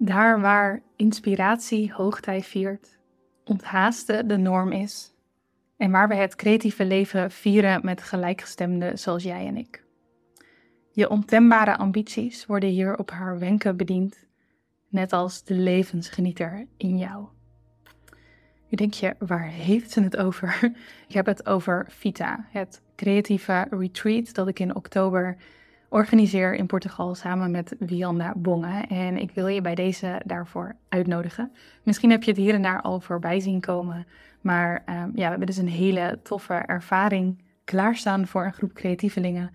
Daar waar inspiratie hoogtij viert, onthaasten de norm is en waar we het creatieve leven vieren met gelijkgestemden zoals jij en ik. Je ontembare ambities worden hier op haar wenken bediend, net als de levensgenieter in jou. Nu denk je, waar heeft ze het over? Ik heb het over Vita, het creatieve retreat dat ik in oktober organiseer in Portugal samen met Wianda Bonge. En ik wil je bij deze daarvoor uitnodigen. Misschien heb je het hier en daar al voorbij zien komen. Maar um, ja, we hebben dus een hele toffe ervaring klaarstaan voor een groep creatievelingen.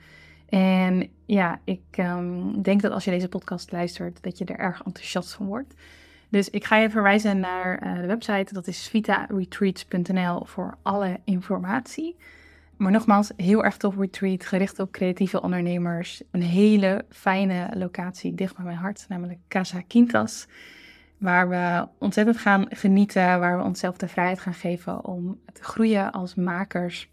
En ja, ik um, denk dat als je deze podcast luistert, dat je er erg enthousiast van wordt. Dus ik ga je verwijzen naar uh, de website, dat is vitaretreats.nl voor alle informatie. Maar nogmaals, heel erg tof retreat, gericht op creatieve ondernemers. Een hele fijne locatie dicht bij mijn hart, namelijk Casa Quintas. Waar we ontzettend gaan genieten, waar we onszelf de vrijheid gaan geven om te groeien als makers.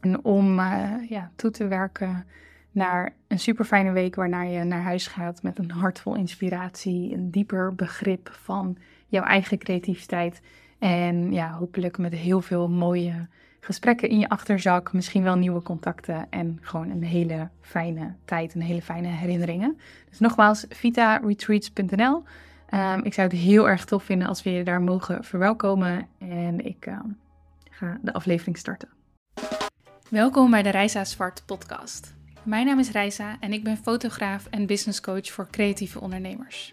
En om uh, ja, toe te werken naar een super fijne week waarna je naar huis gaat met een hart vol inspiratie, een dieper begrip van jouw eigen creativiteit. En ja, hopelijk met heel veel mooie gesprekken in je achterzak, misschien wel nieuwe contacten en gewoon een hele fijne tijd en hele fijne herinneringen. Dus nogmaals, vitaretreats.nl. Um, ehm, ik zou het heel erg tof vinden als we je daar mogen verwelkomen en ik uh, ga de aflevering starten. Welkom bij de Reisa Zwart podcast. Mijn naam is Reisa en ik ben fotograaf en business coach voor creatieve ondernemers.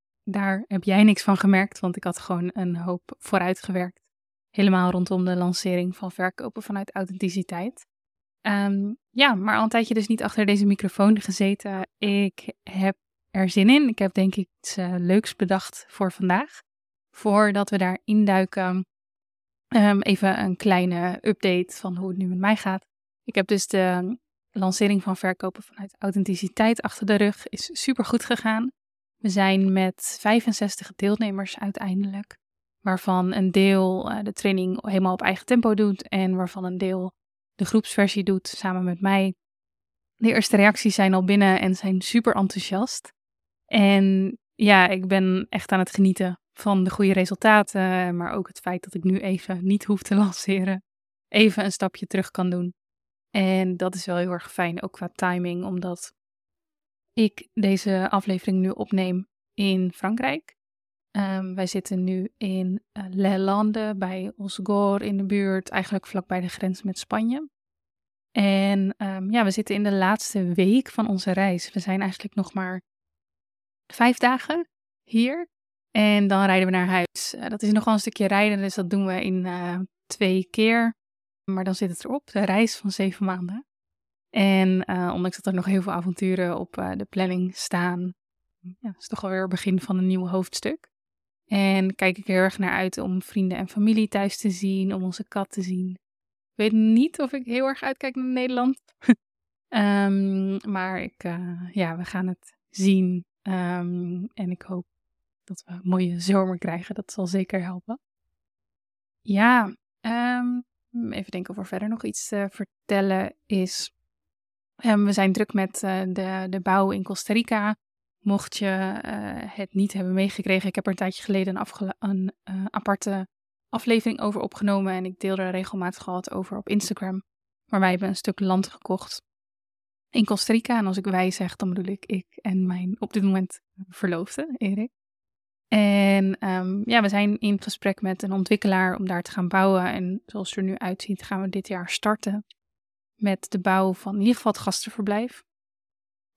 Daar heb jij niks van gemerkt, want ik had gewoon een hoop vooruitgewerkt. Helemaal rondom de lancering van verkopen vanuit authenticiteit. Um, ja, maar al een tijdje dus niet achter deze microfoon gezeten. Ik heb er zin in. Ik heb denk ik iets uh, leuks bedacht voor vandaag. Voordat we daar induiken, um, even een kleine update van hoe het nu met mij gaat. Ik heb dus de lancering van verkopen vanuit authenticiteit achter de rug. Is super goed gegaan. We zijn met 65 deelnemers uiteindelijk, waarvan een deel uh, de training helemaal op eigen tempo doet en waarvan een deel de groepsversie doet samen met mij. De eerste reacties zijn al binnen en zijn super enthousiast. En ja, ik ben echt aan het genieten van de goede resultaten, maar ook het feit dat ik nu even niet hoef te lanceren. Even een stapje terug kan doen. En dat is wel heel erg fijn, ook qua timing, omdat ik deze aflevering nu opneem in Frankrijk. Um, wij zitten nu in uh, Les Landes bij Osgor in de buurt, eigenlijk vlakbij de grens met Spanje. En um, ja, we zitten in de laatste week van onze reis. We zijn eigenlijk nog maar vijf dagen hier. En dan rijden we naar huis. Uh, dat is nog wel een stukje rijden, dus dat doen we in uh, twee keer. Maar dan zit het erop, de reis van zeven maanden. En uh, ondanks dat er nog heel veel avonturen op uh, de planning staan, ja, is toch alweer het begin van een nieuw hoofdstuk. En kijk ik heel erg naar uit om vrienden en familie thuis te zien, om onze kat te zien. Ik weet niet of ik heel erg uitkijk naar Nederland. um, maar ik, uh, ja, we gaan het zien. Um, en ik hoop dat we een mooie zomer krijgen. Dat zal zeker helpen. Ja, um, even denken of er verder nog iets te vertellen is. Um, we zijn druk met uh, de, de bouw in Costa Rica. Mocht je uh, het niet hebben meegekregen, ik heb er een tijdje geleden een, een uh, aparte aflevering over opgenomen. En ik deel er regelmatig al over op Instagram. Maar wij hebben een stuk land gekocht in Costa Rica. En als ik wij zeg, dan bedoel ik ik en mijn op dit moment verloofde, Erik. En um, ja, we zijn in gesprek met een ontwikkelaar om daar te gaan bouwen. En zoals het er nu uitziet, gaan we dit jaar starten met de bouw van in ieder geval het gastenverblijf.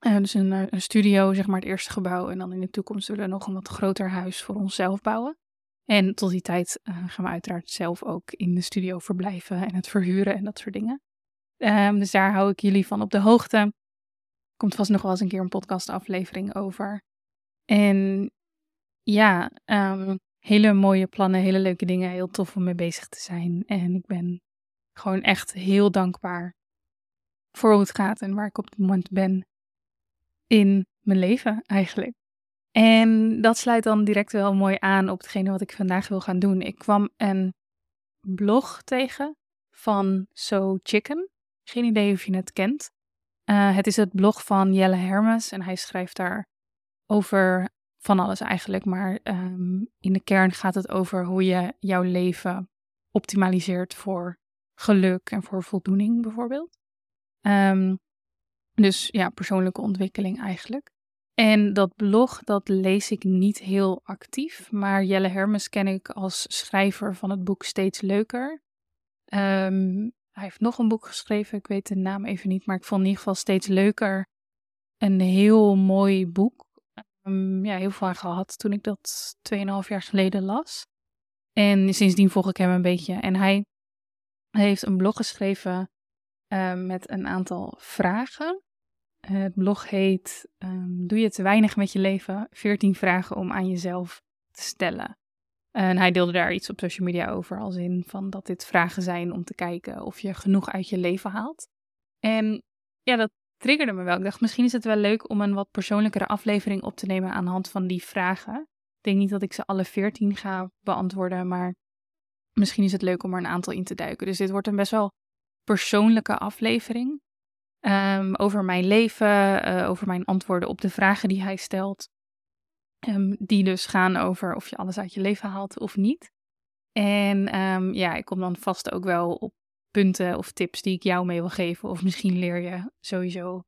Uh, dus een, eh, een, studio, zeg maar het eerste gebouw. En dan in de toekomst zullen we nog een wat groter huis voor onszelf bouwen. En tot die tijd uh, gaan we uiteraard zelf ook in de studio verblijven en het verhuren en dat soort dingen. Um, dus daar hou ik jullie van op de hoogte. Komt vast nog wel eens een keer een podcastaflevering over. En ja, ehm, hele mooie plannen, hele leuke dingen, heel tof om mee bezig te zijn. En ik ben gewoon echt heel dankbaar voor hoe het gaat en waar ik op het moment ben in mijn leven eigenlijk. En dat sluit dan direct wel mooi aan op hetgene wat ik vandaag wil gaan doen. Ik kwam een blog tegen van So Chicken. Geen idee of je het kent. Uh, het is het blog van Jelle Hermes en hij schrijft daar over van alles eigenlijk. Maar um, in de kern gaat het over hoe je jouw leven optimaliseert voor geluk en voor voldoening bijvoorbeeld. Um, dus ja, persoonlijke ontwikkeling eigenlijk. En dat blog, dat lees ik niet heel actief, maar Jelle Hermes ken ik als schrijver van het boek Steeds Leuker. Um, hij heeft nog een boek geschreven, ik weet de naam even niet, maar ik vond in ieder geval Steeds Leuker een heel mooi boek. Um, ja, heel veel gehad toen ik dat 2,5 jaar geleden las. En sindsdien volg ik hem een beetje. En hij heeft een blog geschreven uh, met een aantal vragen. Het blog heet um, Doe je te weinig met je leven? 14 vragen om aan jezelf te stellen. En hij deelde daar iets op social media over, als in van dat dit vragen zijn om te kijken of je genoeg uit je leven haalt. En ja, dat triggerde me wel. Ik dacht, misschien is het wel leuk om een wat persoonlijkere aflevering op te nemen aan de hand van die vragen. Ik denk niet dat ik ze alle 14 ga beantwoorden, maar misschien is het leuk om er een aantal in te duiken. Dus dit wordt een best wel persoonlijke aflevering. Um, over mijn leven, uh, over mijn antwoorden op de vragen die hij stelt. Um, die dus gaan over of je alles uit je leven haalt of niet. En um, ja, ik kom dan vast ook wel op punten of tips die ik jou mee wil geven. Of misschien leer je sowieso.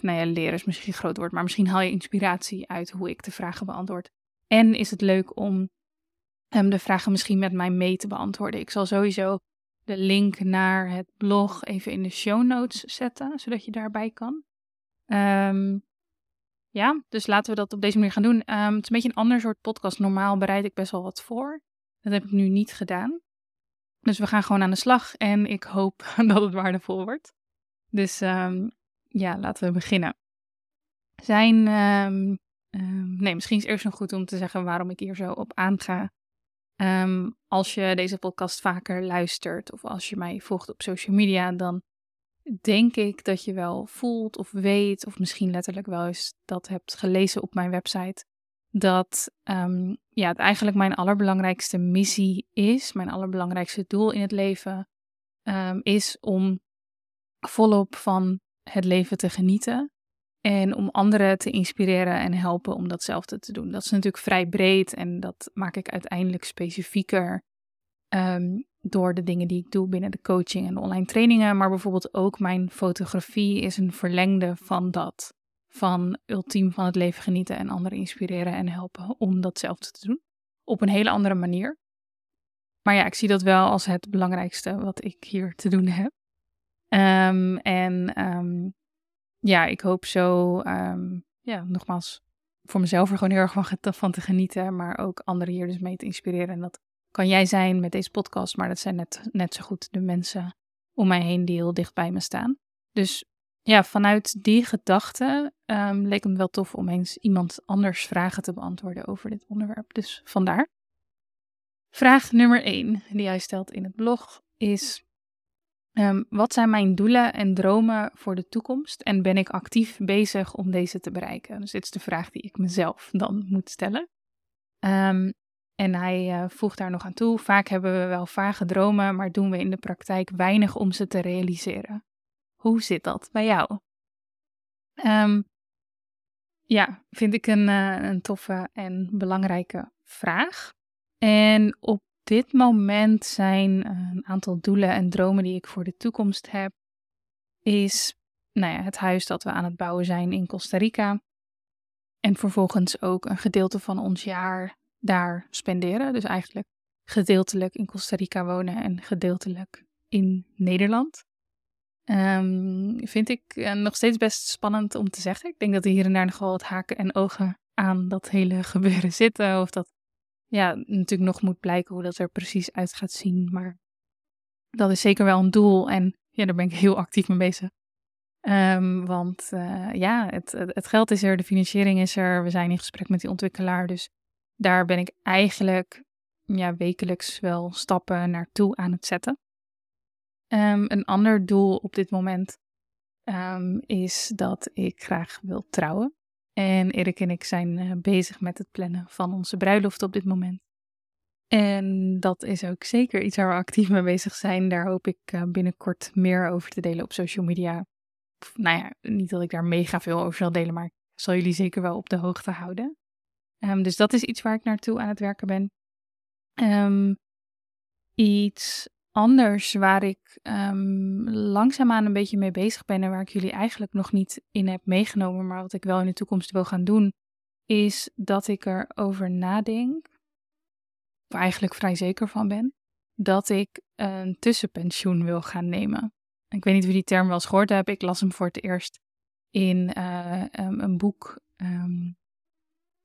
nou ja, leren is misschien een groot woord, maar misschien haal je inspiratie uit hoe ik de vragen beantwoord. En is het leuk om de vragen misschien met mij mee te beantwoorden. Ik zal sowieso de link naar het blog even in de show notes zetten, zodat je daarbij kan. Um, ja, dus laten we dat op deze manier gaan doen. Um, het is een beetje een ander soort podcast. Normaal bereid ik best wel wat voor. Dat heb ik nu niet gedaan. Dus we gaan gewoon aan de slag en ik hoop dat het waardevol wordt. Dus um, ja, laten we beginnen. Zijn, nee, misschien is het eerst nog goed om te zeggen waarom ik hier zo op aanga. Um, als je deze podcast vaker luistert of als je mij volgt op social media, dan denk ik dat je wel voelt of weet, of misschien letterlijk wel eens dat hebt gelezen op mijn website, dat um, ja, het eigenlijk mijn allerbelangrijkste missie is, mijn allerbelangrijkste doel in het leven, um, is om volop van het leven te genieten. En om anderen te inspireren en helpen om datzelfde te doen. Dat is natuurlijk vrij breed en dat maak ik uiteindelijk specifieker um, door de dingen die ik doe binnen de coaching en online trainingen. Maar bijvoorbeeld ook mijn fotografie is een verlengde van dat. Van ultiem van het leven genieten en anderen inspireren en helpen om datzelfde te doen. Op een hele andere manier. Maar ja, ik zie dat wel als het belangrijkste wat ik hier te doen heb. Um, en um, ja, ik hoop zo, um, ja, nogmaals, voor mezelf er gewoon heel erg van, van te genieten, maar ook anderen hier dus mee te inspireren. En dat kan jij zijn met deze podcast, maar dat zijn net, net zo goed de mensen om mij heen die heel dicht bij me staan. Dus ja, vanuit die gedachte um, leek het wel tof om eens iemand anders vragen te beantwoorden over dit onderwerp. Dus vandaar. Vraag nummer 1 die hij stelt in het blog is: Um, wat zijn mijn doelen en dromen voor de toekomst en ben ik actief bezig om deze te bereiken? Dus dit is de vraag die ik mezelf dan moet stellen. Um, en hij uh, voegt daar nog aan toe: vaak hebben we wel vage dromen, maar doen we in de praktijk weinig om ze te realiseren. Hoe zit dat bij jou? Um, ja, vind ik een, uh, een toffe en belangrijke vraag. En op dit moment zijn eh, een aantal doelen en dromen die ik voor de toekomst heb, is nou ja, het huis dat we aan het bouwen zijn in Costa Rica. En vervolgens ook een gedeelte van ons jaar daar spenderen. Dus eigenlijk gedeeltelijk in Costa Rica wonen en gedeeltelijk in Nederland. Um, vind ik uh, nog steeds best spannend om te zeggen. Ik denk dat er hier en daar nog wel wat haken en ogen aan dat hele gebeuren zitten. Of dat ja, natuurlijk nog moet blijken hoe dat er precies uit gaat zien. Maar dat is zeker wel een doel en ja, daar ben ik heel actief mee bezig. Um, want uh, ja, het, het geld is er, de financiering is er. We zijn in gesprek met die ontwikkelaar. Dus daar ben ik eigenlijk ja, wekelijks wel stappen naartoe aan het zetten. Ehm, een ander doel op dit moment ehm, is dat ik graag wil trouwen. En Erik en ik zijn eh, bezig met het plannen van onze bruiloft op dit moment. En dat is ook zeker iets waar we actief mee bezig zijn. Daar hoop ik uh, binnenkort meer over te delen op social media. nou ja, niet dat ik daar mega veel over zal delen, maar ik zal jullie zeker wel op de hoogte houden. Um, dus dat is iets waar ik naartoe aan het werken ben. Um, iets anders waar ik um, langzaamaan een beetje mee bezig ben en waar ik jullie eigenlijk nog niet in heb meegenomen, maar wat ik wel in de toekomst wil gaan doen, is dat ik erover nadenk, of eigenlijk vrij zeker van ben, dat ik een tussenpensioen wil gaan nemen. Ik weet niet of je die term wel eens gehoord hebt. Ik las hem voor het eerst in uh, um, een boek. Um,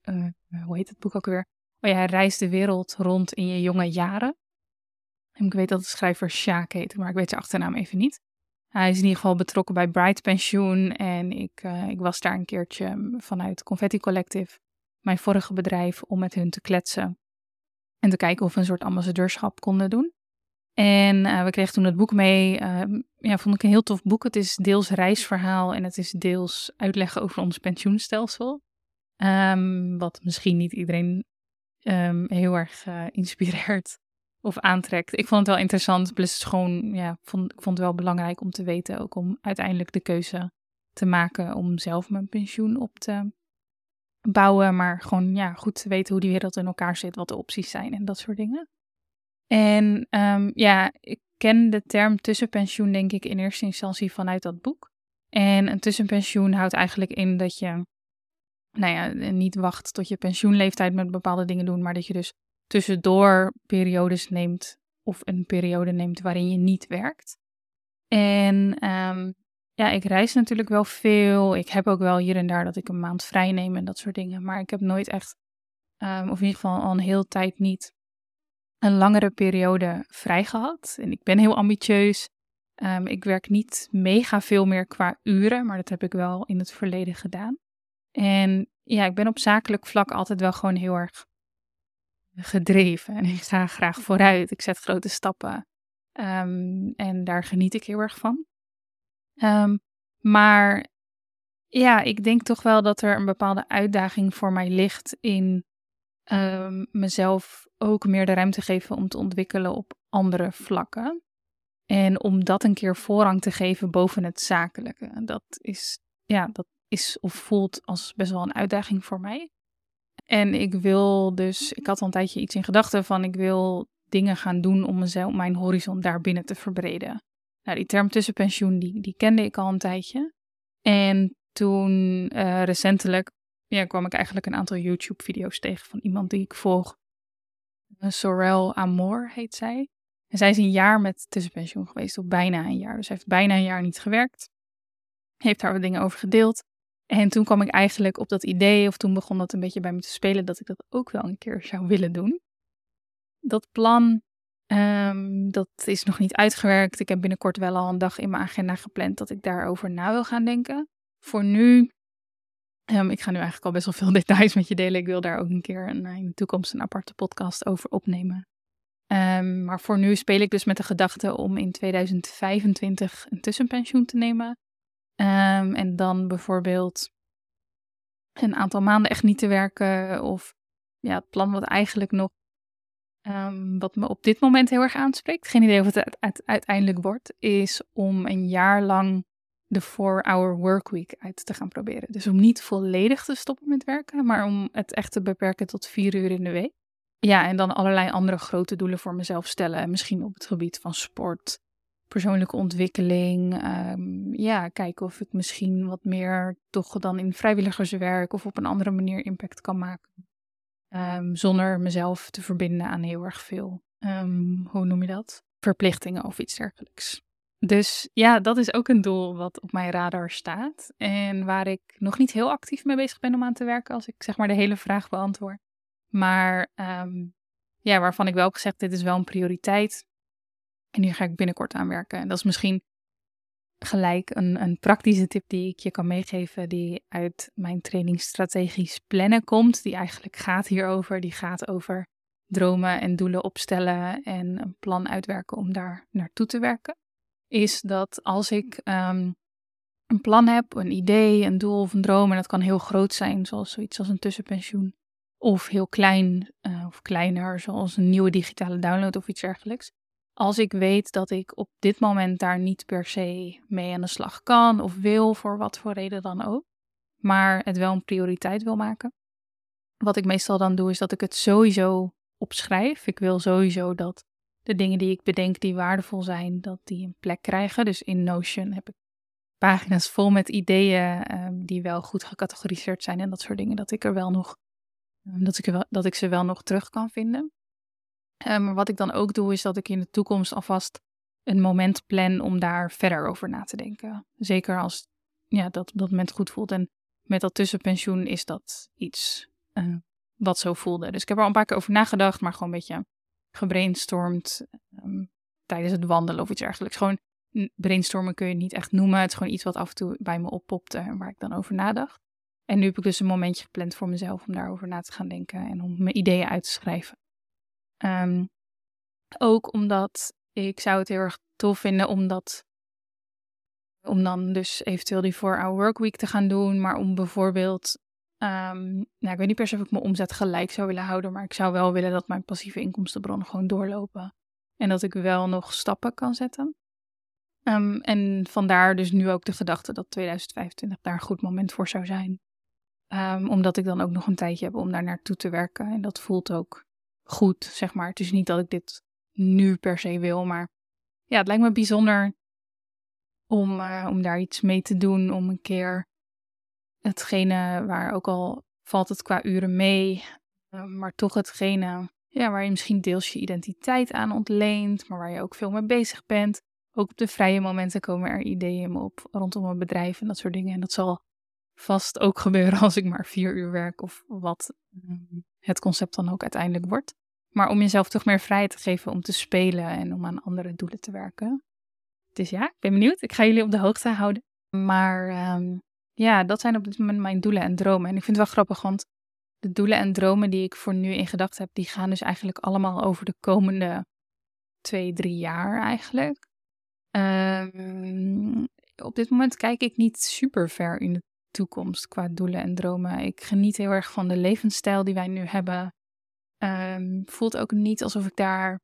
uh, hoe heet het boek ook weer? Oh ja, hij reist de wereld rond in je jonge jaren. Ik weet dat de schrijver Sjaak heet, maar ik weet zijn achternaam even niet. Hij is in ieder geval betrokken bij Bright Pensioen en ik, uh, ik was daar een keertje vanuit Confetti Collective, mijn vorige bedrijf, om met hun te kletsen en te kijken of we een soort ambassadeurschap konden doen. En uh, we kregen toen het boek mee. Uh, ja, vond ik een heel tof boek. Het is deels reisverhaal en het is deels uitleggen over ons pensioenstelsel. Um, wat misschien niet iedereen um, heel erg uh, inspireert of aantrekt. Ik vond het wel interessant. Plus gewoon, ja, vond, ik vond het wel belangrijk om te weten. Ook om uiteindelijk de keuze te maken om zelf mijn pensioen op te bouwen. Maar gewoon, ja, goed te weten hoe die wereld in elkaar zit. Wat de opties zijn en dat soort dingen. En um, ja, ik ken de term tussenpensioen denk ik in eerste instantie vanuit dat boek. En een tussenpensioen houdt eigenlijk in dat je, nou ja, niet wacht tot je pensioenleeftijd met bepaalde dingen doen, maar dat je dus tussendoor periodes neemt of een periode neemt waarin je niet werkt. En um, ja, ik reis natuurlijk wel veel. Ik heb ook wel hier en daar dat ik een maand vrij neem en dat soort dingen. Maar ik heb nooit echt, um, of in ieder geval al een hele tijd niet, een langere periode vrij gehad. En ik ben heel ambitieus. Um, ik werk niet mega veel meer qua uren, maar dat heb ik wel in het verleden gedaan. En ja, ik ben op zakelijk vlak altijd wel gewoon heel erg gedreven. En ik ga graag vooruit. Ik zet grote stappen. Um, en daar geniet ik heel erg van. Um, maar ja, ik denk toch wel dat er een bepaalde uitdaging voor mij ligt in um, mezelf ook meer de ruimte geven om te ontwikkelen op andere vlakken. En om dat een keer voorrang te geven boven het zakelijke. Dat is, ja, dat is of voelt als best wel een uitdaging voor mij. En ik wil dus, ik had al een tijdje iets in gedachten van ik wil dingen gaan doen om mezelf, mijn horizon daarbinnen te verbreden. Nou, die term tussenpensioen, die, die kende ik al een tijdje. En toen uh, recentelijk ja, kwam ik eigenlijk een aantal YouTube-video's tegen van iemand die ik volg. Eh, Sorel Amor heet zij. En zij is een jaar met tussenpensioen geweest, of bijna een jaar. Dus zij heeft bijna een jaar niet gewerkt. Heeft daar wat dingen over gedeeld. En toen kwam ik eigenlijk op dat idee, of toen begon dat een beetje bij me te spelen, dat ik dat ook wel een keer zou willen doen. Dat plan, um, dat is nog niet uitgewerkt. Ik heb binnenkort wel al een dag in mijn agenda gepland dat ik daarover na wil gaan denken. Voor nu, um, ik ga nu eigenlijk al best wel veel details met je delen. Ik wil daar ook een keer een, in de toekomst een aparte podcast over opnemen. Um, maar voor nu speel ik dus met de gedachte om in 2025 een tussenpensioen te nemen. Um, en dan bijvoorbeeld een aantal maanden echt niet te werken. Of ja, het plan wat eigenlijk nog, um, wat me op dit moment heel erg aanspreekt, geen idee of het uiteindelijk wordt, is om een jaar lang de 4-hour workweek uit te gaan proberen. Dus om niet volledig te stoppen met werken, maar om het echt te beperken tot vier uur in de week. Ja, en dan allerlei andere grote doelen voor mezelf stellen. Misschien op het gebied van sport, persoonlijke ontwikkeling. Um, ja, kijken of ik misschien wat meer toch dan in vrijwilligerswerk of op een andere manier impact kan maken. Um, zonder mezelf te verbinden aan heel erg veel, um, hoe noem je dat? Verplichtingen of iets dergelijks. Dus ja, dat is ook een doel wat op mijn radar staat. En waar ik nog niet heel actief mee bezig ben om aan te werken, als ik zeg maar de hele vraag beantwoord. Maar ja, waarvan ik wel heb gezegd, dit is wel een prioriteit. En hier ga ik binnenkort aan werken. En dat is misschien gelijk een, een praktische tip die ik je kan meegeven, die uit mijn training strategisch plannen komt. Die eigenlijk gaat hierover. Die gaat over dromen en doelen opstellen en een plan uitwerken om daar naartoe te werken. Is dat als ik ehm, een plan heb, een idee, een doel of een droom, en dat kan heel groot zijn, zoals zoiets als een tussenpensioen, of heel klein uh, of kleiner, zoals een nieuwe digitale download of iets dergelijks. Als ik weet dat ik op dit moment daar niet per se mee aan de slag kan of wil, voor wat voor reden dan ook, maar het wel een prioriteit wil maken. Wat ik meestal dan doe, is dat ik het sowieso opschrijf. Ik wil sowieso dat de dingen die ik bedenk die waardevol zijn, dat die een plek krijgen. Dus in Notion heb ik pagina's vol met ideeën um, die wel goed gecategoriseerd zijn en dat soort dingen, dat ik er wel nog, um, dat, ik er dat ik ze wel nog terug kan vinden. Maar wat ik dan ook doe, is dat ik in de toekomst alvast een moment plan om daar verder over na te denken. Zeker als ja, dat, dat moment goed voelt. En met dat tussenpensioen is dat iets uh, wat zo voelde. Dus ik heb er al een paar keer over nagedacht, maar gewoon een beetje gebrainstormd tijdens het wandelen of iets dergelijks. Gewoon brainstormen kun je niet echt noemen. Het is gewoon iets wat af en toe bij me oppopte en waar ik dan over nadacht. En nu heb ik dus een momentje gepland voor mezelf om daarover na te gaan denken en om mijn ideeën uit te schrijven. Um, ook omdat ik zou het heel erg tof vinden om dat, om dan dus eventueel die 4-hour workweek te gaan doen, maar om bijvoorbeeld, um, nou ik weet niet per se of ik mijn omzet gelijk zou willen houden, maar ik zou wel willen dat mijn passieve inkomstenbronnen gewoon doorlopen en dat ik wel nog stappen kan zetten. Um, en vandaar dus nu ook de gedachte dat 2025 daar een goed moment voor zou zijn. Omdat ik dan ook nog een tijdje heb om daar naartoe te werken. En dat voelt ook goed, zeg maar. Het is niet dat ik dit nu per se wil, maar ja, het lijkt me bijzonder om, uh, om daar iets mee te doen. Om een keer hetgene waar ook al valt het qua uren mee, uh, maar toch hetgene ja, waar je misschien deels je identiteit aan ontleent, maar waar je ook veel mee bezig bent ook op de vrije momenten komen er ideeën op rondom mijn bedrijf en dat soort dingen. En dat zal vast ook gebeuren als ik maar vier uur werk of wat ehm, het concept dan ook uiteindelijk wordt. Maar om jezelf toch meer vrijheid te geven om te spelen en om aan andere doelen te werken. Dus ja, ik ben benieuwd. Ik ga jullie op de hoogte houden. Maar um, ja, dat zijn op dit moment mijn doelen en dromen. En ik vind het wel grappig, want de doelen en dromen die ik voor nu in gedachten heb, die gaan dus eigenlijk allemaal over de komende twee, drie jaar eigenlijk. Um, op dit moment kijk ik niet super ver in de toekomst qua doelen en dromen. Ik geniet heel erg van de levensstijl die wij nu hebben. Um, voelt ook niet alsof ik daar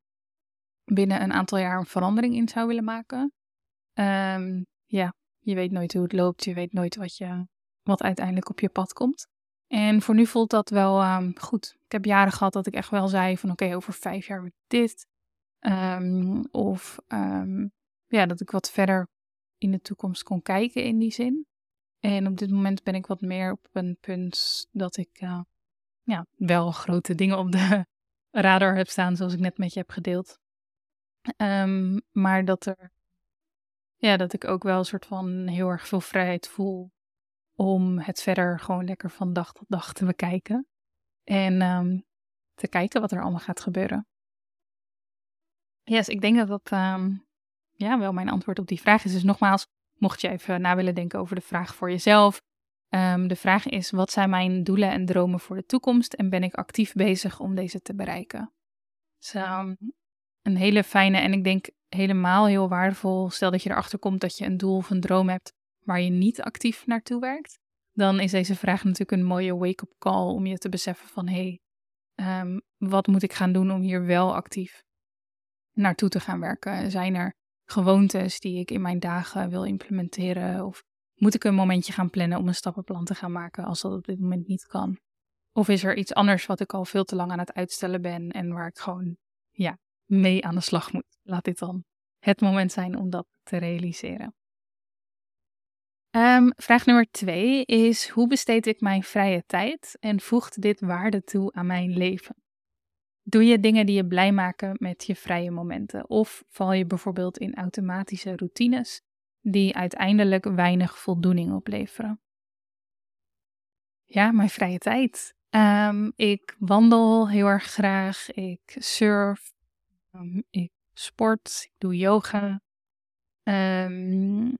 binnen een aantal jaar een verandering in zou willen maken. Um, ja, je weet nooit hoe het loopt. Je weet nooit wat, je, wat uiteindelijk op je pad komt. En voor nu voelt dat wel um, goed. Ik heb jaren gehad dat ik echt wel zei van oké, over vijf jaar wordt dit. Of ja, dat ik wat verder in de toekomst kon kijken in die zin. En op dit moment ben ik wat meer op een punt dat ik uh, ja, wel grote dingen op de radar heb staan, zoals ik net met je heb gedeeld. Um, maar dat er, ja, dat ik ook wel een soort van heel erg veel vrijheid voel om het verder gewoon lekker van dag tot dag te bekijken. En um, te kijken wat er allemaal gaat gebeuren. Yes, ik denk dat dat um, ja, wel mijn antwoord op die vraag is. Dus nogmaals, mocht je even na willen denken over de vraag voor jezelf. Um, de vraag is: wat zijn mijn doelen en dromen voor de toekomst en ben ik actief bezig om deze te bereiken? Dus, um, een hele fijne en ik denk helemaal heel waardevol. Stel dat je erachter komt dat je een doel of een droom hebt waar je niet actief naartoe werkt. Dan is deze vraag natuurlijk een mooie wake-up call om je te beseffen van hé, hey, um, wat moet ik gaan doen om hier wel actief naartoe te gaan werken? Zijn er gewoontes die ik in mijn dagen wil implementeren? Of moet ik een momentje gaan plannen om een stappenplan te gaan maken als dat op dit moment niet kan? Of is er iets anders wat ik al veel te lang aan het uitstellen ben en waar ik gewoon ja, mee aan de slag moet? Laat dit dan het moment zijn om dat te realiseren. Um, vraag nummer twee is: hoe besteed ik mijn vrije tijd en voegt dit waarde toe aan mijn leven? Doe je dingen die je blij maken met je vrije momenten? Of val je bijvoorbeeld in automatische routines die uiteindelijk weinig voldoening opleveren? Ja, mijn vrije tijd. Um, ik wandel heel erg graag. Ik surf. Um, ik sport. Ik doe yoga. Um,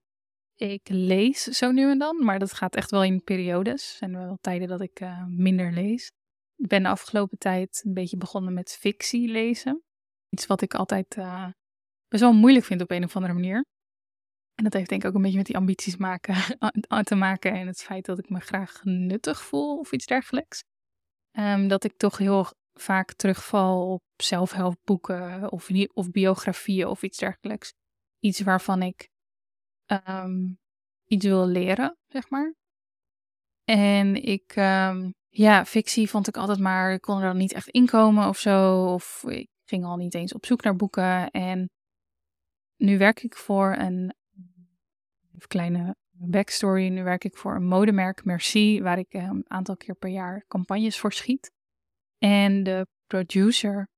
Ik lees zo nu en dan, maar dat gaat echt wel in periodes. Er zijn wel tijden dat ik uh, minder lees. Ik ben de afgelopen tijd een beetje begonnen met fictie lezen. Iets wat ik altijd uh, best wel moeilijk vind op een of andere manier. En dat heeft denk ik ook een beetje met die ambities maken, te maken en het feit dat ik me graag nuttig voel of iets dergelijks. Um, dat ik toch heel vaak terugval op zelfhelpboeken of, of biografieën of iets dergelijks. Iets waarvan ik um, iets wil leren, zeg maar. En ik, um, ja, fictie vond ik altijd maar, ik kon er dan niet echt inkomen of zo. Of ik ging al niet eens op zoek naar boeken. En nu werk ik voor een kleine backstory. Nu werk ik voor een modemerk, Merci, waar ik een aantal keer per jaar campagnes voor schiet. En de producer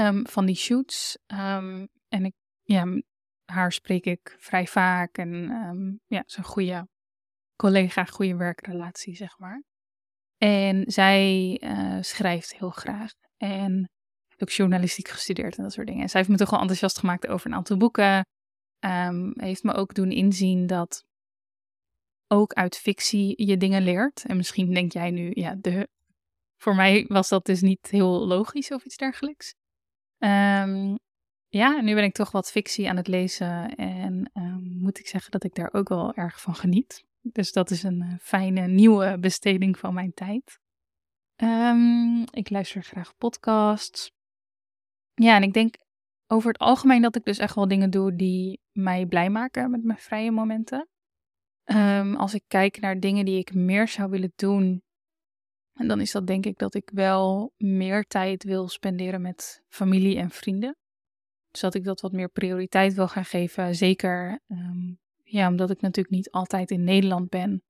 um, van die shoots, um, en ik, ja, haar spreek ik vrij vaak. En um, ja, is een goede collega, goede werkrelatie, zeg maar. En zij uh, schrijft heel graag. En ook journalistiek gestudeerd en dat soort dingen. En zij heeft me toch wel enthousiast gemaakt over een aantal boeken. Um, heeft me ook doen inzien dat ook uit fictie je dingen leert. En misschien denk jij nu, ja, de, voor mij was dat dus niet heel logisch of iets dergelijks. Um, ja, nu ben ik toch wat fictie aan het lezen en um, moet ik zeggen dat ik daar ook wel erg van geniet. Dus dat is een uh, fijne nieuwe besteding van mijn tijd. Ik luister graag podcasts. Ja, en ik denk over het algemeen dat ik dus echt wel dingen doe die mij blij maken met mijn vrije momenten. Um, als ik kijk naar dingen die ik meer zou willen doen, dan is dat denk ik dat ik wel meer tijd wil spenderen met familie en vrienden. Dus dat ik dat wat meer prioriteit wil gaan geven. Zeker um, ja, omdat ik natuurlijk niet altijd in Nederland ben,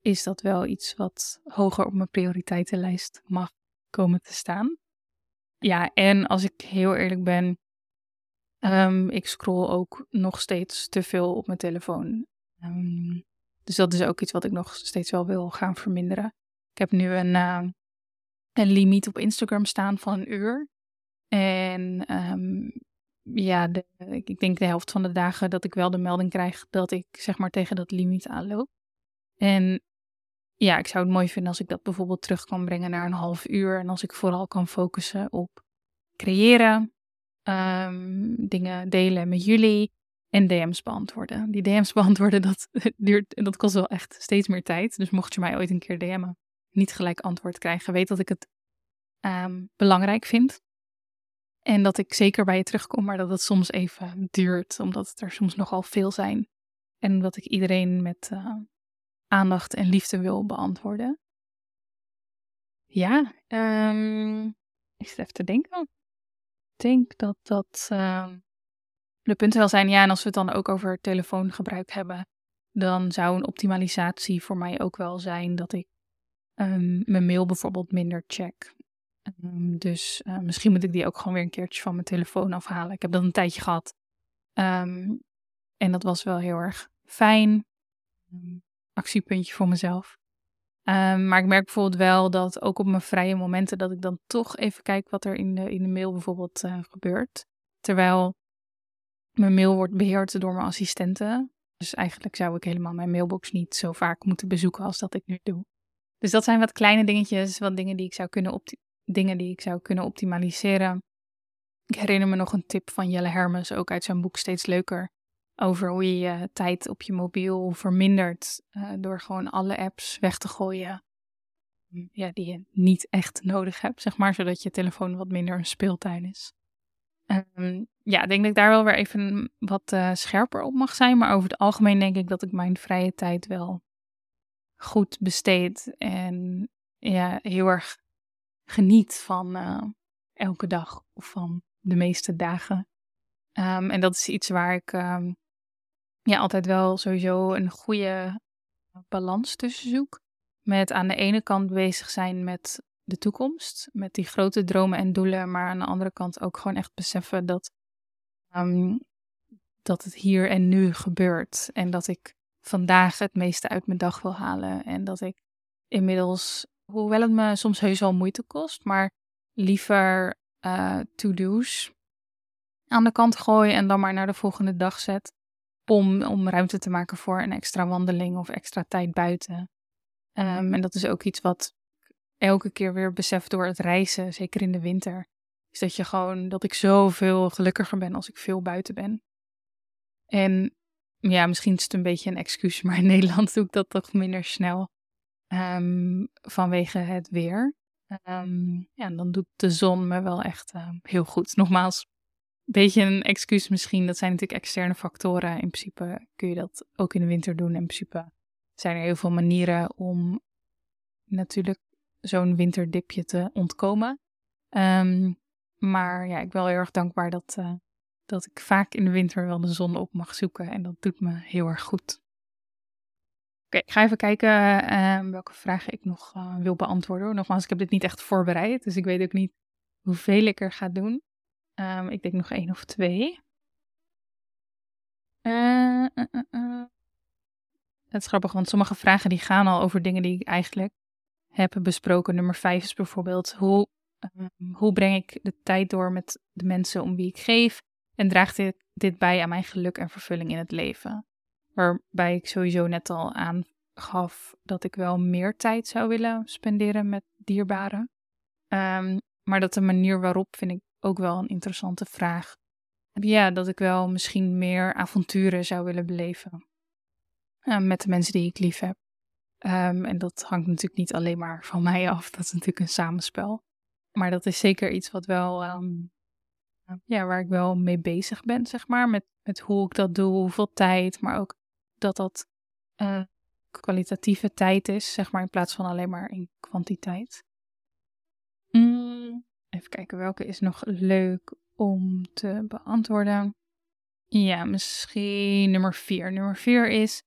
is dat wel iets wat hoger op mijn prioriteitenlijst mag komen te staan. Ja, en als ik heel eerlijk ben, um, ik scroll ook nog steeds te veel op mijn telefoon. Um, dus dat is ook iets wat ik nog steeds wel wil gaan verminderen. Ik heb nu een, uh, een limiet op Instagram staan van een uur. En um, ja, ik denk de helft van de dagen dat ik wel de melding krijg dat ik zeg maar tegen dat limiet aanloop. En ja, ik zou het mooi vinden als ik dat bijvoorbeeld terug kan brengen naar een half uur. En als ik vooral kan focussen op creëren, um, dingen delen met jullie en DM's beantwoorden. Die DM's beantwoorden, dat duurt, dat kost wel echt steeds meer tijd. Dus mocht je mij ooit een keer DM'en, niet gelijk antwoord krijgen, weet dat ik het um, belangrijk vind. En dat ik zeker bij je terugkom, maar dat het soms even duurt, omdat er soms nogal veel zijn. En dat ik iedereen met uh, aandacht en liefde wil beantwoorden. Ja, um, ik zit even te denken. Ik denk dat dat uh, de punten wel zijn. Ja, en als we het dan ook over telefoongebruik hebben, dan zou een optimalisatie voor mij ook wel zijn dat ik um, mijn mail bijvoorbeeld minder check. Dus uh, misschien moet ik die ook gewoon weer een keertje van mijn telefoon afhalen. Ik heb dat een tijdje gehad. En dat was wel heel erg fijn. Actiepuntje voor mezelf. maar ik merk bijvoorbeeld wel dat ook op mijn vrije momenten dat ik dan toch even kijk wat er in de, in de mail bijvoorbeeld uh, gebeurt. Terwijl mijn mail wordt beheerd door mijn assistenten. Dus eigenlijk zou ik helemaal mijn mailbox niet zo vaak moeten bezoeken als dat ik nu doe. Dus dat zijn wat kleine dingetjes, wat dingen die ik zou kunnen dingen die ik zou kunnen optimaliseren. Ik herinner me nog een tip van Jelle Hermes, ook uit zijn boek Steeds Leuker, over hoe je je tijd op je mobiel vermindert uh, door gewoon alle apps weg te gooien. Mm, ja, die je niet echt nodig hebt, zeg maar, zodat je telefoon wat minder een speeltuin is. Um, ja, ik denk dat ik daar wel weer even wat uh, scherper op mag zijn. Maar over het algemeen denk ik dat ik mijn vrije tijd wel goed besteed. En ja, heel erg geniet van uh, elke dag of van de meeste dagen. Um, en dat is iets waar ik um, ja, altijd wel sowieso een goede balans tussen zoek. Met aan de ene kant bezig zijn met de toekomst, met die grote dromen en doelen, maar aan de andere kant ook gewoon echt beseffen dat, um, dat het hier en nu gebeurt. En dat ik vandaag het meeste uit mijn dag wil halen. En dat ik inmiddels hoewel het me soms heus wel moeite kost, maar liever uh, to-do's aan de kant gooi en dan maar naar de volgende dag zet. Om, om ruimte te maken voor een extra wandeling of extra tijd buiten. Ehm, en dat is ook iets wat elke keer weer besef door het reizen, zeker in de winter. Is dat je gewoon, dat ik zoveel gelukkiger ben als ik veel buiten ben. En ja, misschien is het een beetje een excuus, maar in Nederland doe ik dat toch minder snel. Um, vanwege het weer. Um, ja, dan doet de zon me wel echt uh, heel goed. Nogmaals, beetje een excuus misschien. Dat zijn natuurlijk externe factoren. In principe kun je dat ook in de winter doen. In principe zijn er heel veel manieren om natuurlijk zo'n winterdipje te ontkomen. Um, maar ja, ik ben wel heel erg dankbaar dat, uh, dat ik vaak in de winter wel de zon op mag zoeken. En dat doet me heel erg goed. Oké, ik ga even kijken uh, welke vragen ik nog uh, wil beantwoorden. Nogmaals, ik heb dit niet echt voorbereid, dus ik weet ook niet hoeveel ik er ga doen. Um, ik denk nog één of twee. Uh, het is grappig, want sommige vragen die gaan al over dingen die ik eigenlijk heb besproken. Nummer vijf is bijvoorbeeld, hoe, um, hoe breng ik de tijd door met de mensen om wie ik geef? En draagt dit, dit bij aan mijn geluk en vervulling in het leven? Waarbij ik sowieso net al aangaf dat ik wel meer tijd zou willen spenderen met dierbaren. Um, maar dat de manier waarop vind ik ook wel een interessante vraag. Ja, dat ik wel misschien meer avonturen zou willen beleven. Met de mensen die ik lief heb. Um, en dat hangt natuurlijk niet alleen maar van mij af. Dat is natuurlijk een samenspel. Maar dat is zeker iets wat wel, um, ja, waar ik wel mee bezig ben, zeg maar. Met, met hoe ik dat doe, hoeveel tijd, maar ook dat dat uh, kwalitatieve tijd is, zeg maar, in plaats van alleen maar in kwantiteit. Mm, even kijken, welke is nog leuk om te beantwoorden? Ja, misschien nummer vier. Nummer vier is,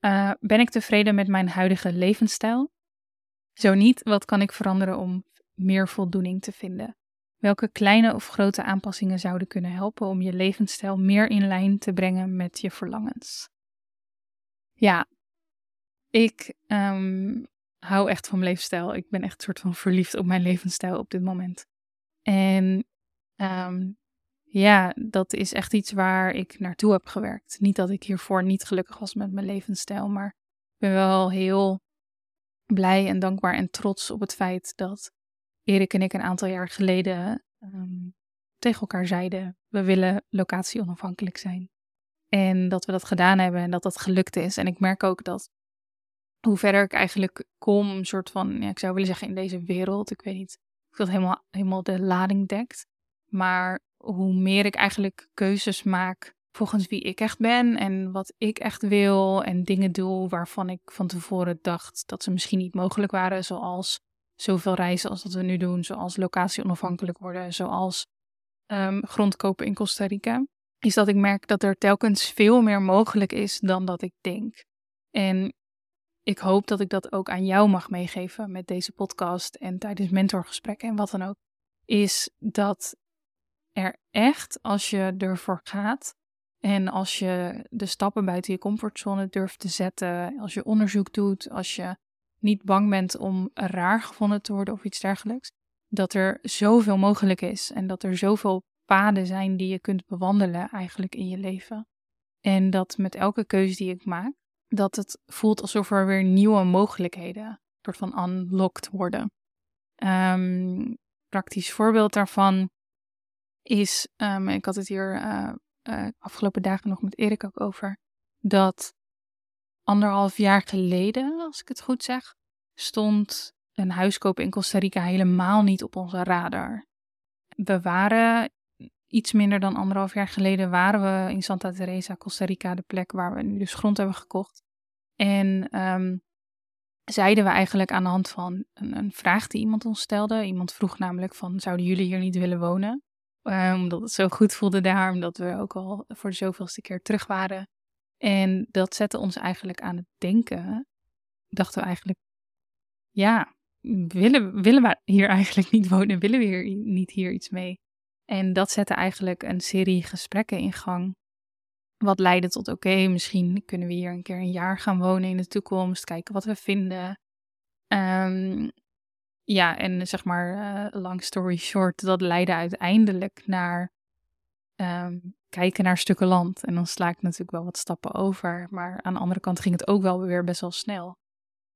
uh, ben ik tevreden met mijn huidige levensstijl? Zo niet, wat kan ik veranderen om meer voldoening te vinden? Welke kleine of grote aanpassingen zouden kunnen helpen om je levensstijl meer in lijn te brengen met je verlangens? Ja, ik um, hou echt van mijn levensstijl. Ik ben echt een soort van verliefd op mijn levensstijl op dit moment. En um, ja, dat is echt iets waar ik naartoe heb gewerkt. Niet dat ik hiervoor niet gelukkig was met mijn levensstijl, maar ik ben wel heel blij en dankbaar en trots op het feit dat Erik en ik een aantal jaar geleden um, tegen elkaar zeiden: we willen locatie onafhankelijk zijn. En dat we dat gedaan hebben en dat dat gelukt is. En ik merk ook dat hoe verder ik eigenlijk kom, soort van, ja, ik zou willen zeggen in deze wereld, ik weet niet dat helemaal, helemaal de lading dekt. Maar hoe meer ik eigenlijk keuzes maak volgens wie ik echt ben en wat ik echt wil en dingen doe waarvan ik van tevoren dacht dat ze misschien niet mogelijk waren, zoals zoveel reizen als dat we nu doen, zoals locatie onafhankelijk worden, zoals um, grond kopen in Costa Rica is dat ik merk dat er telkens veel meer mogelijk is dan dat ik denk. En ik hoop dat ik dat ook aan jou mag meegeven met deze podcast en tijdens mentorgesprekken en wat dan ook. Is dat er echt, als je ervoor gaat en als je de stappen buiten je comfortzone durft te zetten, als je onderzoek doet, als je niet bang bent om raar gevonden te worden of iets dergelijks, dat er zoveel mogelijk is en dat er zoveel paden zijn die je kunt bewandelen eigenlijk in je leven. En dat met elke keuze die ik maak, dat het voelt alsof er weer nieuwe mogelijkheden soort van unlocked worden. Um, praktisch voorbeeld daarvan is, um, ik had het hier uh, afgelopen dagen nog met Erik ook over, dat anderhalf jaar geleden, als ik het goed zeg, stond een huiskoop in Costa Rica helemaal niet op onze radar. We waren iets minder dan anderhalf jaar geleden waren we in Santa Teresa, Costa Rica, de plek waar we nu dus grond hebben gekocht. En um, zeiden we eigenlijk aan de hand van een, een, vraag die iemand ons stelde. Iemand vroeg namelijk van, zouden jullie hier niet willen wonen? Um, omdat het zo goed voelde daar, omdat we ook al voor de zoveelste keer terug waren. En dat zette ons eigenlijk aan het denken. Dachten we eigenlijk, ja, willen, willen we hier eigenlijk niet wonen? Willen we hier niet hier iets mee? En dat zette eigenlijk een serie gesprekken in gang. Wat leidde tot: oké, misschien kunnen we hier een keer een jaar gaan wonen in de toekomst, kijken wat we vinden. Um, ja, en zeg maar, uh, long story short, dat leidde uiteindelijk naar um, kijken naar stukken land. En dan sla ik natuurlijk wel wat stappen over. Maar aan de andere kant ging het ook wel weer best wel snel.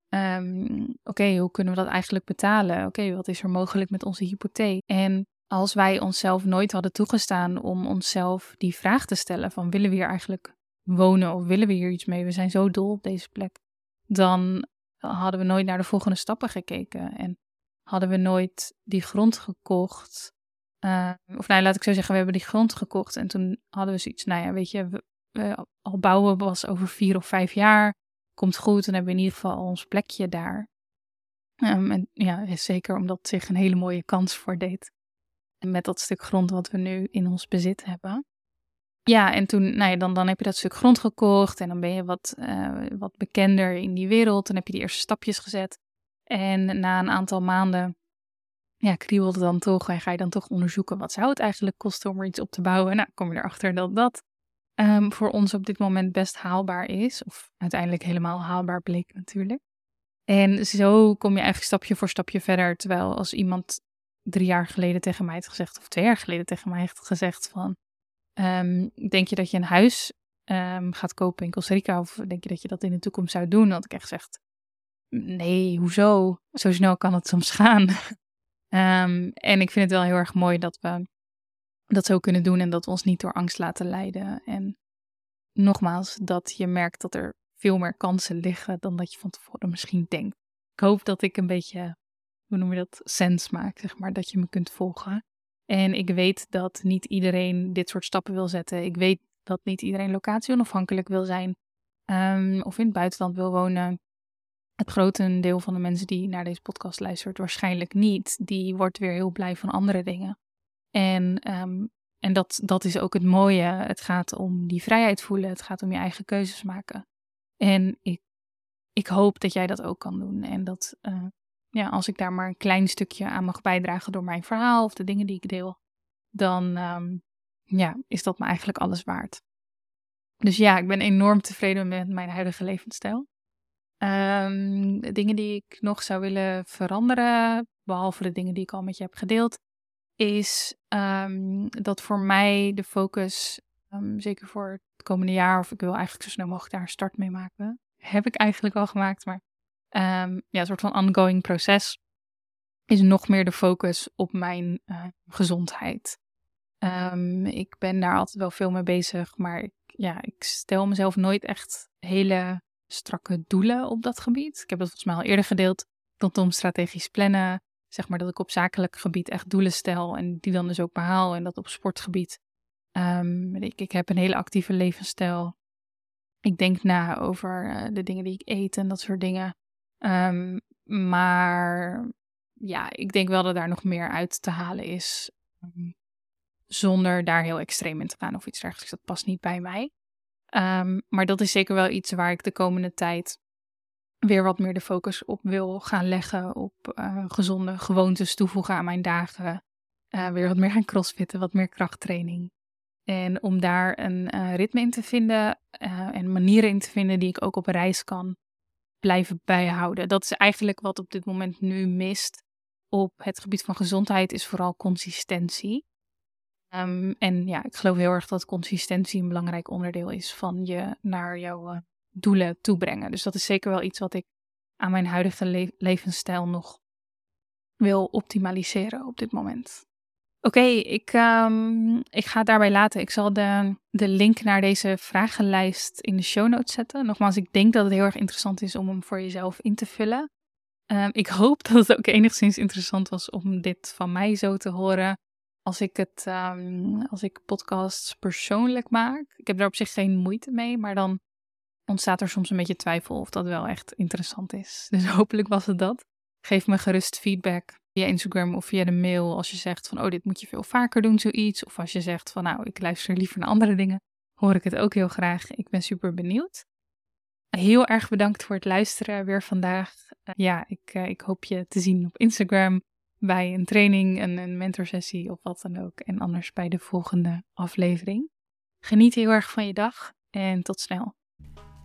Ehm, oké, hoe kunnen we dat eigenlijk betalen? Oké, wat is er mogelijk met onze hypotheek? En als wij onszelf nooit hadden toegestaan om onszelf die vraag te stellen van willen we hier eigenlijk wonen of willen we hier iets mee? We zijn zo dol op deze plek. Dan hadden we nooit naar de volgende stappen gekeken en hadden we nooit die grond gekocht. Uh, of nou, laat ik zo zeggen, we hebben die grond gekocht en toen hadden we zoiets, nou ja, weet je, we, al bouwen was over vier of vijf jaar, komt goed, dan hebben we in ieder geval ons plekje daar. Um, en ja, zeker omdat zich een hele mooie kans voordeed. Met dat stuk grond wat we nu in ons bezit hebben. Ja, en toen, nou ja, dan, dan heb je dat stuk grond gekocht en dan ben je wat, uh, wat bekender in die wereld. Dan heb je die eerste stapjes gezet. En na een aantal maanden, ja, kriebelde dan toch en ga je dan toch onderzoeken wat zou het eigenlijk kosten om er iets op te bouwen. Nou, kom je erachter dat dat um, voor ons op dit moment best haalbaar is. Of uiteindelijk helemaal haalbaar bleek natuurlijk. En zo kom je eigenlijk stapje voor stapje verder. Terwijl als iemand drie jaar geleden tegen mij heeft gezegd, of twee jaar geleden tegen mij heeft gezegd van, um, denk je dat je een huis um, gaat kopen in Costa Rica of denk je dat je dat in de toekomst zou doen? Had ik echt gezegd, nee, hoezo? Zo snel kan het soms gaan. um, en ik vind het wel heel erg mooi dat we dat zo kunnen doen en dat we ons niet door angst laten leiden. En nogmaals, dat je merkt dat er veel meer kansen liggen dan dat je van tevoren misschien denkt. Ik hoop dat ik een beetje hoe noem je dat, sens maakt, zeg maar, dat je me kunt volgen. En ik weet dat niet iedereen dit soort stappen wil zetten. Ik weet dat niet iedereen locatie onafhankelijk wil zijn um, of in het buitenland wil wonen. Het grote deel van de mensen die naar deze podcast luistert, waarschijnlijk niet. Die wordt weer heel blij van andere dingen. En, um, en dat, dat is ook het mooie. Het gaat om die vrijheid voelen. Het gaat om je eigen keuzes maken. En ik, ik hoop dat jij dat ook kan doen. En dat, uh, ja, als ik daar maar een klein stukje aan mag bijdragen door mijn verhaal of de dingen die ik deel, dan um, ja, is dat me eigenlijk alles waard. Dus ja, ik ben enorm tevreden met mijn huidige levensstijl. De dingen die ik nog zou willen veranderen, behalve de dingen die ik al met je heb gedeeld, is um, dat voor mij de focus, zeker voor het komende jaar, of ik wil eigenlijk zo snel mogelijk daar een start mee maken, heb ik eigenlijk al gemaakt, maar um, ja, een soort van ongoing proces, is nog meer de focus op mijn uh, gezondheid. Um, ik ben daar altijd wel veel mee bezig, maar ik, ja, ik stel mezelf nooit echt hele strakke doelen op dat gebied. Ik heb dat volgens mij al eerder gedeeld rondom strategisch plannen. Zeg maar dat ik op zakelijk gebied echt doelen stel en die dan dus ook behaal. En dat op sportgebied. Um, ik, ik heb een hele actieve levensstijl. Ik denk na over uh, de dingen die ik eet en dat soort dingen. Um, maar ja, ik denk wel dat daar nog meer uit te halen is. Um, zonder daar heel extreem in te gaan of iets dergelijks. Dat past niet bij mij. Um, maar dat is zeker wel iets waar ik de komende tijd weer wat meer de focus op wil gaan leggen. Op uh, gezonde gewoontes toevoegen aan mijn dagen. Uh, weer wat meer gaan crossfitten, wat meer krachttraining. En om daar een uh, ritme in te vinden en manieren in te vinden die ik ook op reis kan blijven bijhouden. Dat is eigenlijk wat op dit moment nu mist op het gebied van gezondheid, is vooral consistentie. Um, en ja, ik geloof heel erg dat consistentie een belangrijk onderdeel is van je naar jouw uh, doelen toebrengen. Dus dat is zeker wel iets wat ik aan mijn huidige le levensstijl nog wil optimaliseren op dit moment. Oké, ik, um, ik ga het daarbij laten. Ik zal de, de link naar deze vragenlijst in de show notes zetten. Nogmaals, ik denk dat het heel erg interessant is om hem voor jezelf in te vullen. Um, ik hoop dat het ook enigszins interessant was om dit van mij zo te horen. Als ik het, um, als ik podcasts persoonlijk maak. Ik heb daar op zich geen moeite mee, maar dan ontstaat er soms een beetje twijfel of dat wel echt interessant is. Dus hopelijk was het dat. Geef me gerust feedback via Instagram of via de mail als je zegt van oh dit moet je veel vaker doen zoiets. Of als je zegt van nou ik luister liever naar andere dingen, hoor ik het ook heel graag. Ik ben super benieuwd. Heel erg bedankt voor het luisteren weer vandaag. Uh, ja, ik, uh, ik hoop je te zien op Instagram bij een training, een, een mentorsessie of wat dan ook. En anders bij de volgende aflevering. Geniet heel erg van je dag en tot snel.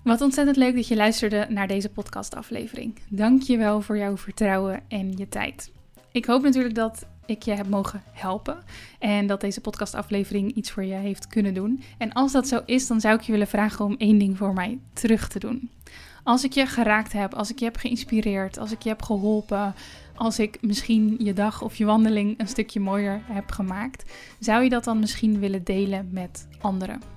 Wat ontzettend leuk dat je luisterde naar deze podcastaflevering. Dank je wel voor jouw vertrouwen en je tijd. Ik hoop natuurlijk dat ik je heb mogen helpen en dat deze podcastaflevering iets voor je heeft kunnen doen. En als dat zo is, dan zou ik je willen vragen om één ding voor mij terug te doen. Als ik je geraakt heb, als ik je heb geïnspireerd, als ik je heb geholpen, als ik misschien je dag of je wandeling een stukje mooier heb gemaakt, zou je dat dan misschien willen delen met anderen?